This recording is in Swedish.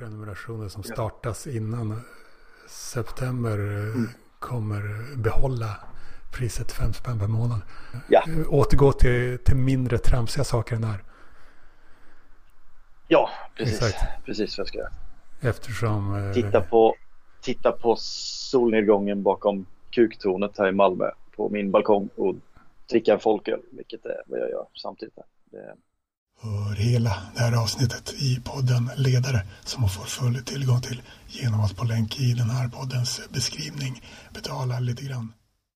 prenumerationer som startas innan september mm. kommer behålla priset 5 spänn per månad. Ja. Återgå till, till mindre tramsiga saker än det här. Ja, precis. Exakt. Precis vad jag ska göra. Eftersom... Eh, titta, på, titta på solnedgången bakom kuktornet här i Malmö på min balkong och dricka en folköl, vilket är vad jag gör samtidigt. Det... Hör hela det här avsnittet i podden Ledare som man får full tillgång till genom att på länk i den här poddens beskrivning betala lite grann.